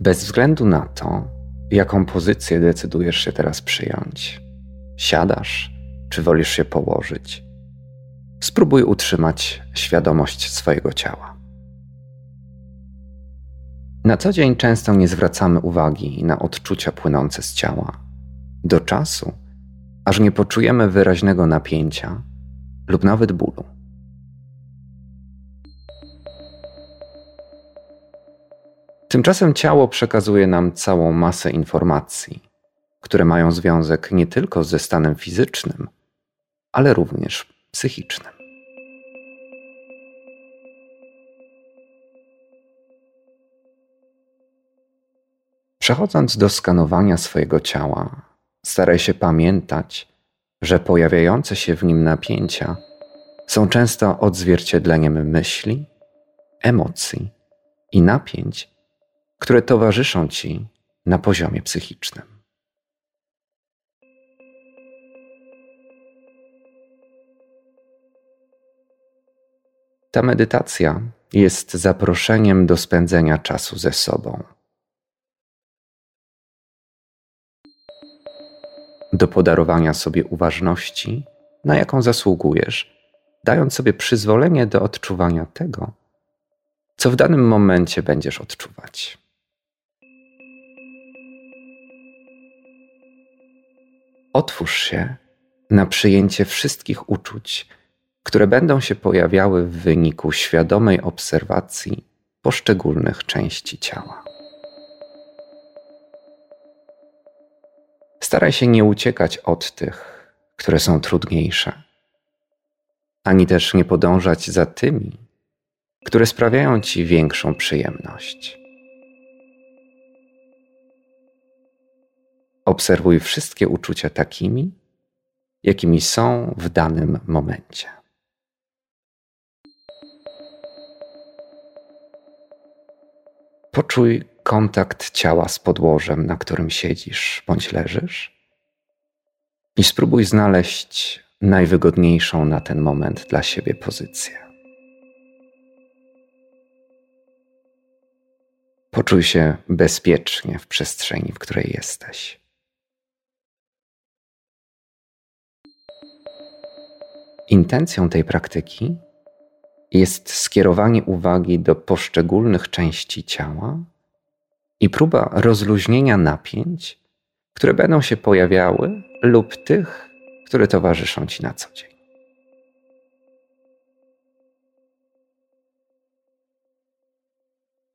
Bez względu na to, jaką pozycję decydujesz się teraz przyjąć, siadasz czy wolisz się położyć, spróbuj utrzymać świadomość swojego ciała. Na co dzień często nie zwracamy uwagi na odczucia płynące z ciała, do czasu, aż nie poczujemy wyraźnego napięcia lub nawet bólu. Tymczasem ciało przekazuje nam całą masę informacji, które mają związek nie tylko ze stanem fizycznym, ale również psychicznym. Przechodząc do skanowania swojego ciała, staraj się pamiętać, że pojawiające się w nim napięcia są często odzwierciedleniem myśli, emocji i napięć, które towarzyszą ci na poziomie psychicznym. Ta medytacja jest zaproszeniem do spędzenia czasu ze sobą. Do podarowania sobie uważności, na jaką zasługujesz, dając sobie przyzwolenie do odczuwania tego, co w danym momencie będziesz odczuwać. Otwórz się na przyjęcie wszystkich uczuć, które będą się pojawiały w wyniku świadomej obserwacji poszczególnych części ciała. Staraj się nie uciekać od tych, które są trudniejsze, ani też nie podążać za tymi, które sprawiają ci większą przyjemność. Obserwuj wszystkie uczucia takimi, jakimi są w danym momencie. Poczuj kontakt ciała z podłożem, na którym siedzisz bądź leżysz, i spróbuj znaleźć najwygodniejszą na ten moment dla siebie pozycję. Poczuj się bezpiecznie w przestrzeni, w której jesteś. Intencją tej praktyki jest skierowanie uwagi do poszczególnych części ciała i próba rozluźnienia napięć, które będą się pojawiały, lub tych, które towarzyszą ci na co dzień.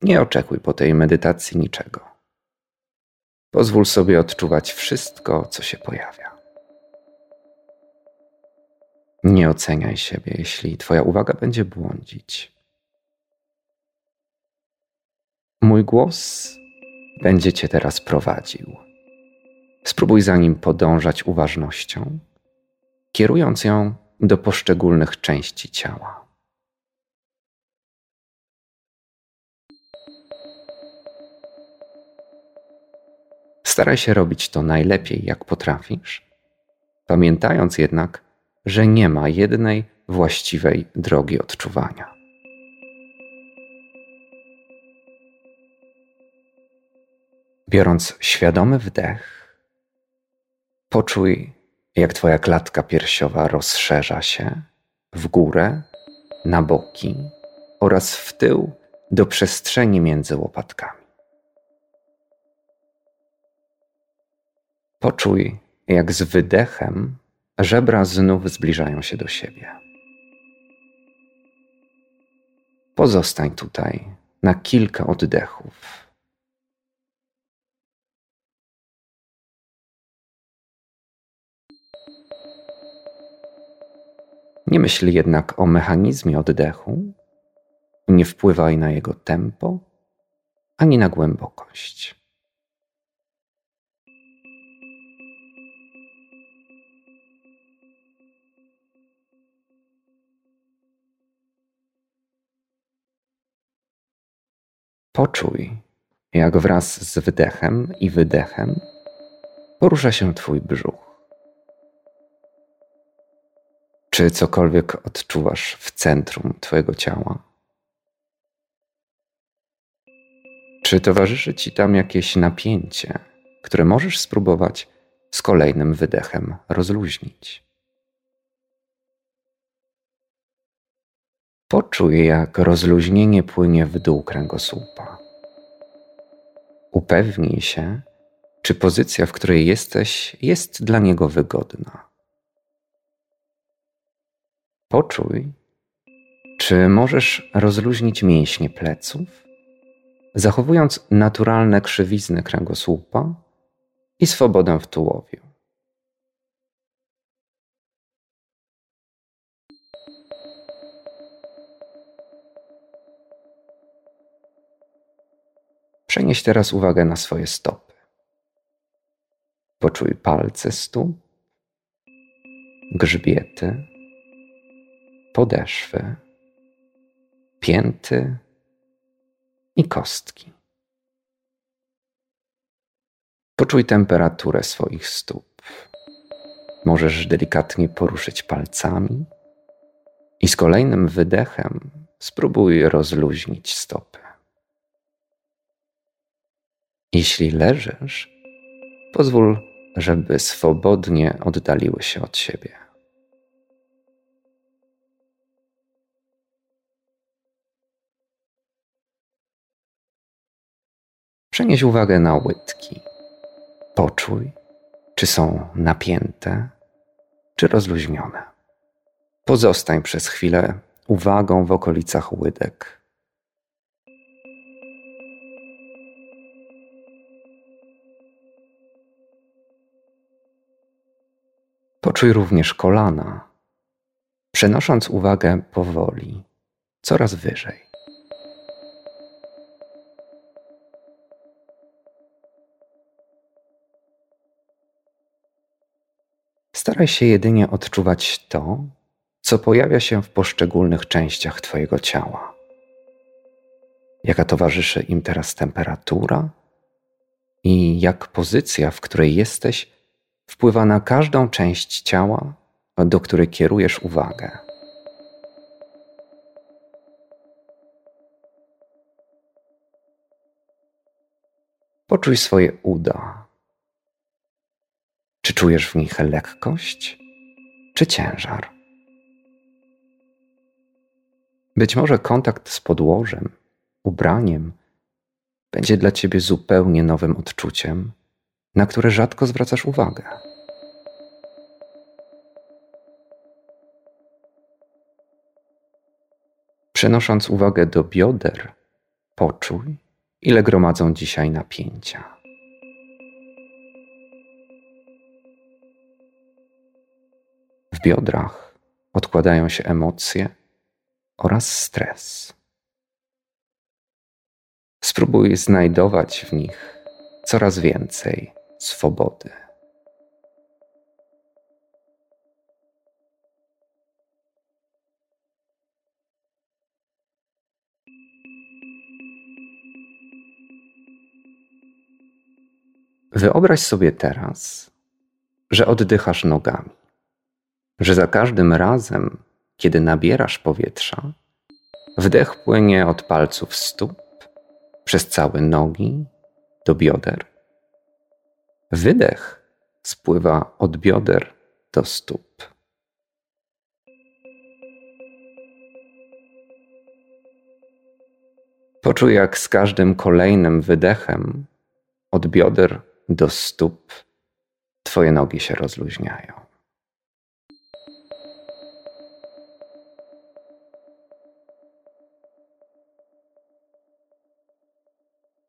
Nie oczekuj po tej medytacji niczego. Pozwól sobie odczuwać wszystko, co się pojawia. Nie oceniaj siebie, jeśli Twoja uwaga będzie błądzić. Mój głos będzie Cię teraz prowadził. Spróbuj za nim podążać uważnością, kierując ją do poszczególnych części ciała. Staraj się robić to najlepiej, jak potrafisz, pamiętając jednak, że nie ma jednej właściwej drogi odczuwania. Biorąc świadomy wdech, poczuj, jak Twoja klatka piersiowa rozszerza się w górę, na boki oraz w tył do przestrzeni między łopatkami. Poczuj, jak z wydechem Żebra znów zbliżają się do siebie. Pozostań tutaj na kilka oddechów. Nie myśl jednak o mechanizmie oddechu, nie wpływaj na jego tempo ani na głębokość. Poczuj, jak wraz z wdechem i wydechem porusza się Twój brzuch. Czy cokolwiek odczuwasz w centrum Twojego ciała? Czy towarzyszy ci tam jakieś napięcie, które możesz spróbować z kolejnym wydechem rozluźnić? Poczuj, jak rozluźnienie płynie w dół kręgosłupa. Upewnij się, czy pozycja, w której jesteś, jest dla niego wygodna. Poczuj, czy możesz rozluźnić mięśnie pleców, zachowując naturalne krzywizny kręgosłupa i swobodę w tułowiu. Przenieś teraz uwagę na swoje stopy. Poczuj palce stóp, grzbiety, podeszwy, pięty i kostki. Poczuj temperaturę swoich stóp. Możesz delikatnie poruszyć palcami i z kolejnym wydechem spróbuj rozluźnić stopy. Jeśli leżysz, pozwól, żeby swobodnie oddaliły się od siebie. Przenieś uwagę na łydki. Poczuj, czy są napięte, czy rozluźnione. Pozostań przez chwilę uwagą w okolicach łydek Poczuj również kolana, przenosząc uwagę powoli, coraz wyżej. Staraj się jedynie odczuwać to, co pojawia się w poszczególnych częściach Twojego ciała. Jaka towarzyszy im teraz temperatura i jak pozycja, w której jesteś, wpływa na każdą część ciała, do której kierujesz uwagę. Poczuj swoje uda. Czy czujesz w nich lekkość, czy ciężar? Być może kontakt z podłożem, ubraniem będzie dla ciebie zupełnie nowym odczuciem na które rzadko zwracasz uwagę. Przenosząc uwagę do bioder, poczuj, ile gromadzą dzisiaj napięcia. W biodrach odkładają się emocje oraz stres. Spróbuj znajdować w nich coraz więcej swobody. Wyobraź sobie teraz, że oddychasz nogami, że za każdym razem, kiedy nabierasz powietrza, wdech płynie od palców stóp, przez całe nogi do bioder Wydech spływa od bioder do stóp. Poczuj, jak z każdym kolejnym wydechem od bioder do stóp Twoje nogi się rozluźniają.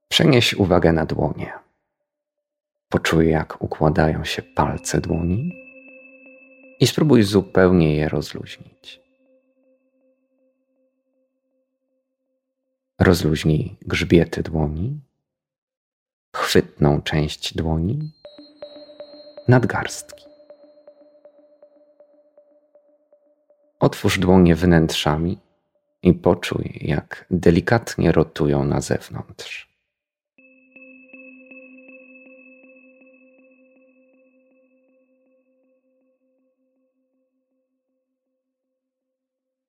Przenieś uwagę na dłonie. Poczuj, jak układają się palce dłoni i spróbuj zupełnie je rozluźnić. Rozluźnij grzbiety dłoni, chwytną część dłoni, nadgarstki. Otwórz dłonie wnętrzami i poczuj, jak delikatnie rotują na zewnątrz.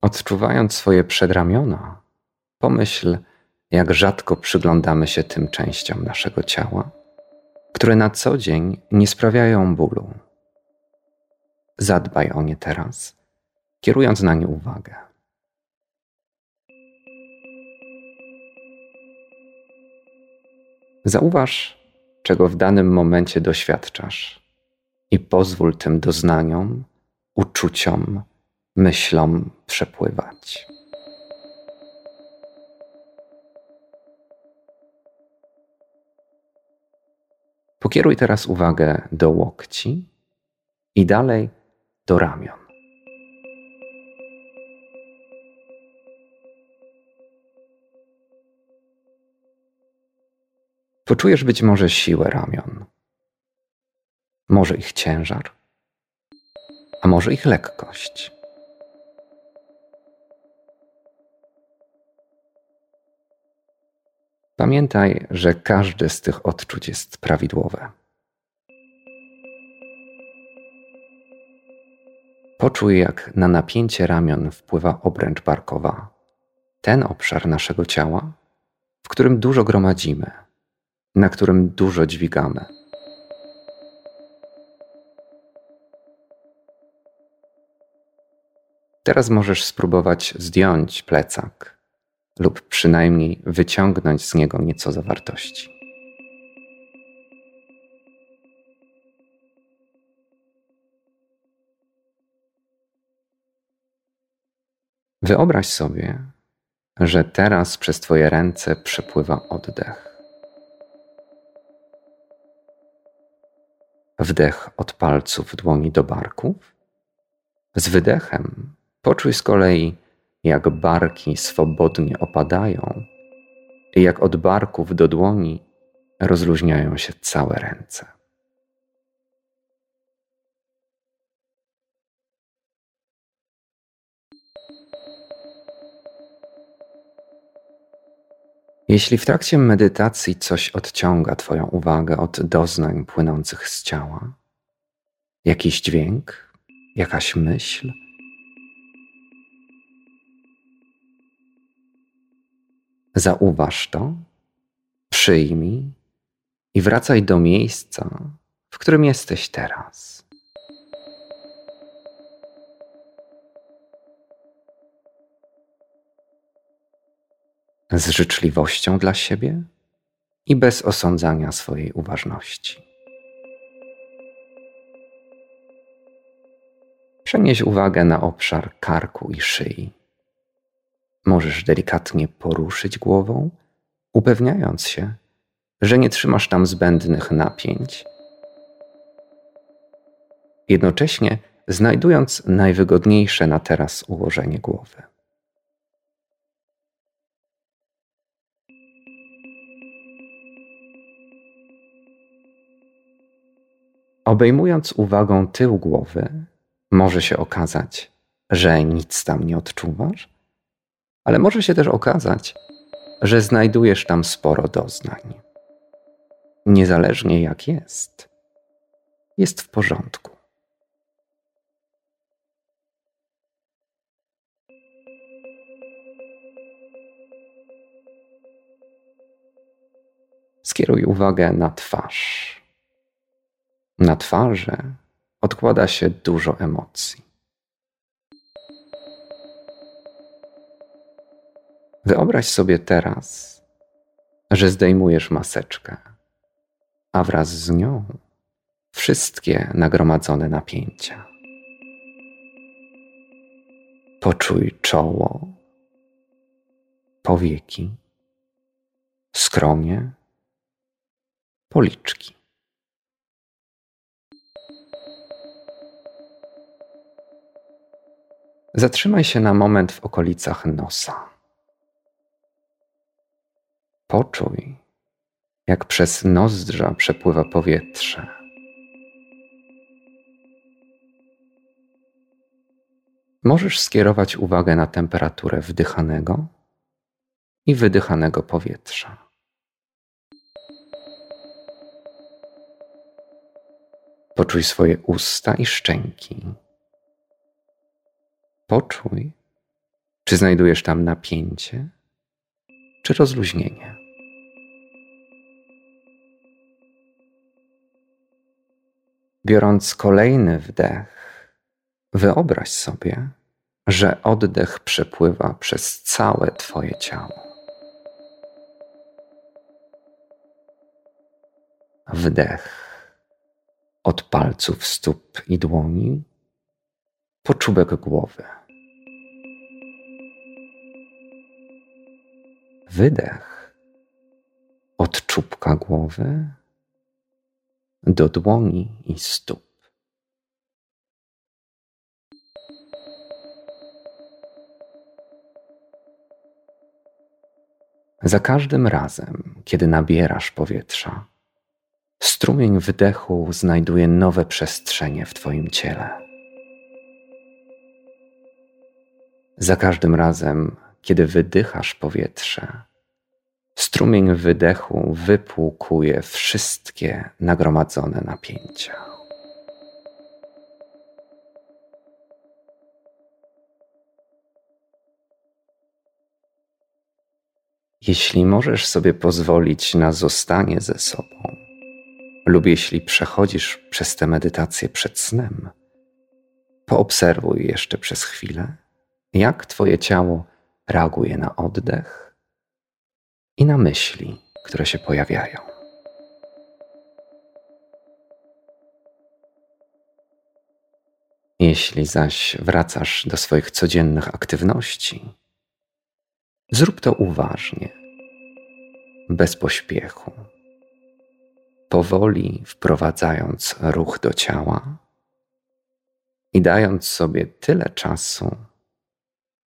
Odczuwając swoje przedramiona, pomyśl, jak rzadko przyglądamy się tym częściom naszego ciała, które na co dzień nie sprawiają bólu. Zadbaj o nie teraz, kierując na nie uwagę. Zauważ, czego w danym momencie doświadczasz i pozwól tym doznaniom, uczuciom, myślom przepływać. Pokieruj teraz uwagę do łokci i dalej do ramion. Poczujesz być może siłę ramion, może ich ciężar, a może ich lekkość. Pamiętaj, że każde z tych odczuć jest prawidłowe. Poczuj, jak na napięcie ramion wpływa obręcz barkowa, ten obszar naszego ciała, w którym dużo gromadzimy, na którym dużo dźwigamy. Teraz możesz spróbować zdjąć plecak lub przynajmniej wyciągnąć z niego nieco zawartości. Wyobraź sobie, że teraz przez Twoje ręce przepływa oddech. Wdech od palców dłoni do barków. Z wydechem poczuj z kolei jak barki swobodnie opadają i jak od barków do dłoni rozluźniają się całe ręce. Jeśli w trakcie medytacji coś odciąga Twoją uwagę od doznań płynących z ciała, jakiś dźwięk, jakaś myśl, Zauważ to, przyjmij i wracaj do miejsca, w którym jesteś teraz. Z życzliwością dla siebie i bez osądzania swojej uważności. Przenieś uwagę na obszar karku i szyi. Możesz delikatnie poruszyć głową, upewniając się, że nie trzymasz tam zbędnych napięć. Jednocześnie znajdując najwygodniejsze na teraz ułożenie głowy. Obejmując uwagą tył głowy, może się okazać, że nic tam nie odczuwasz, ale może się też okazać, że znajdujesz tam sporo doznań. Niezależnie jak jest, jest w porządku. Skieruj uwagę na twarz. Na twarzy odkłada się dużo emocji. Wyobraź sobie teraz, że zdejmujesz maseczkę, a wraz z nią wszystkie nagromadzone napięcia. Poczuj czoło, powieki, skronie, policzki. Zatrzymaj się na moment w okolicach nosa. Poczuj, jak przez nozdrza przepływa powietrze. Możesz skierować uwagę na temperaturę wdychanego i wydychanego powietrza. Poczuj swoje usta i szczęki. Poczuj, czy znajdujesz tam napięcie czy rozluźnienie. Biorąc kolejny wdech, wyobraź sobie, że oddech przepływa przez całe Twoje ciało. Wdech od palców stóp i dłoni po czubek głowy. Wydech od czubka głowy do dłoni i stóp. Za każdym razem, kiedy nabierasz powietrza, strumień wdechu znajduje nowe przestrzenie w Twoim ciele. Za każdym razem, kiedy wydychasz powietrze, strumień wydechu wypłukuje wszystkie nagromadzone napięcia. Jeśli możesz sobie pozwolić na zostanie ze sobą, lub jeśli przechodzisz przez tę medytację przed snem, poobserwuj jeszcze przez chwilę, jak Twoje ciało reaguje na oddech i na myśli, które się pojawiają. Jeśli zaś wracasz do swoich codziennych aktywności, zrób to uważnie, bez pośpiechu powoli wprowadzając ruch do ciała i dając sobie tyle czasu,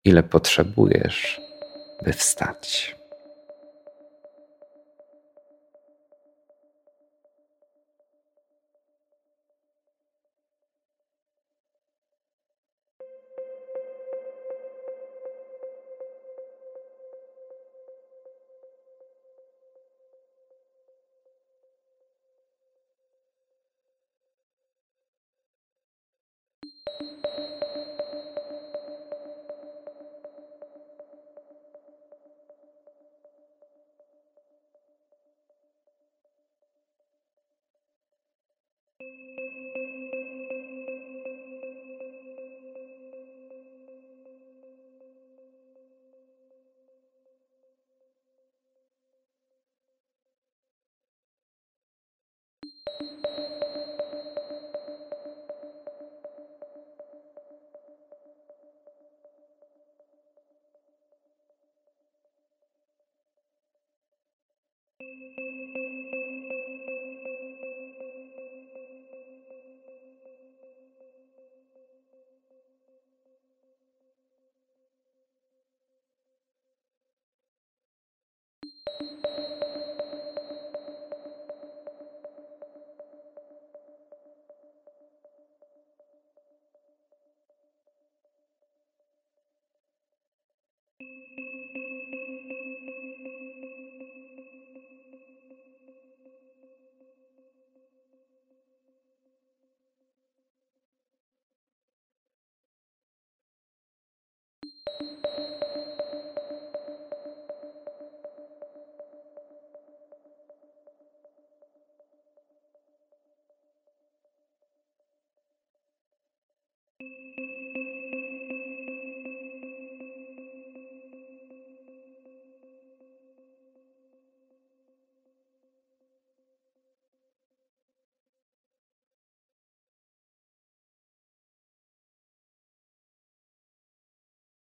ile potrzebujesz, by wstać.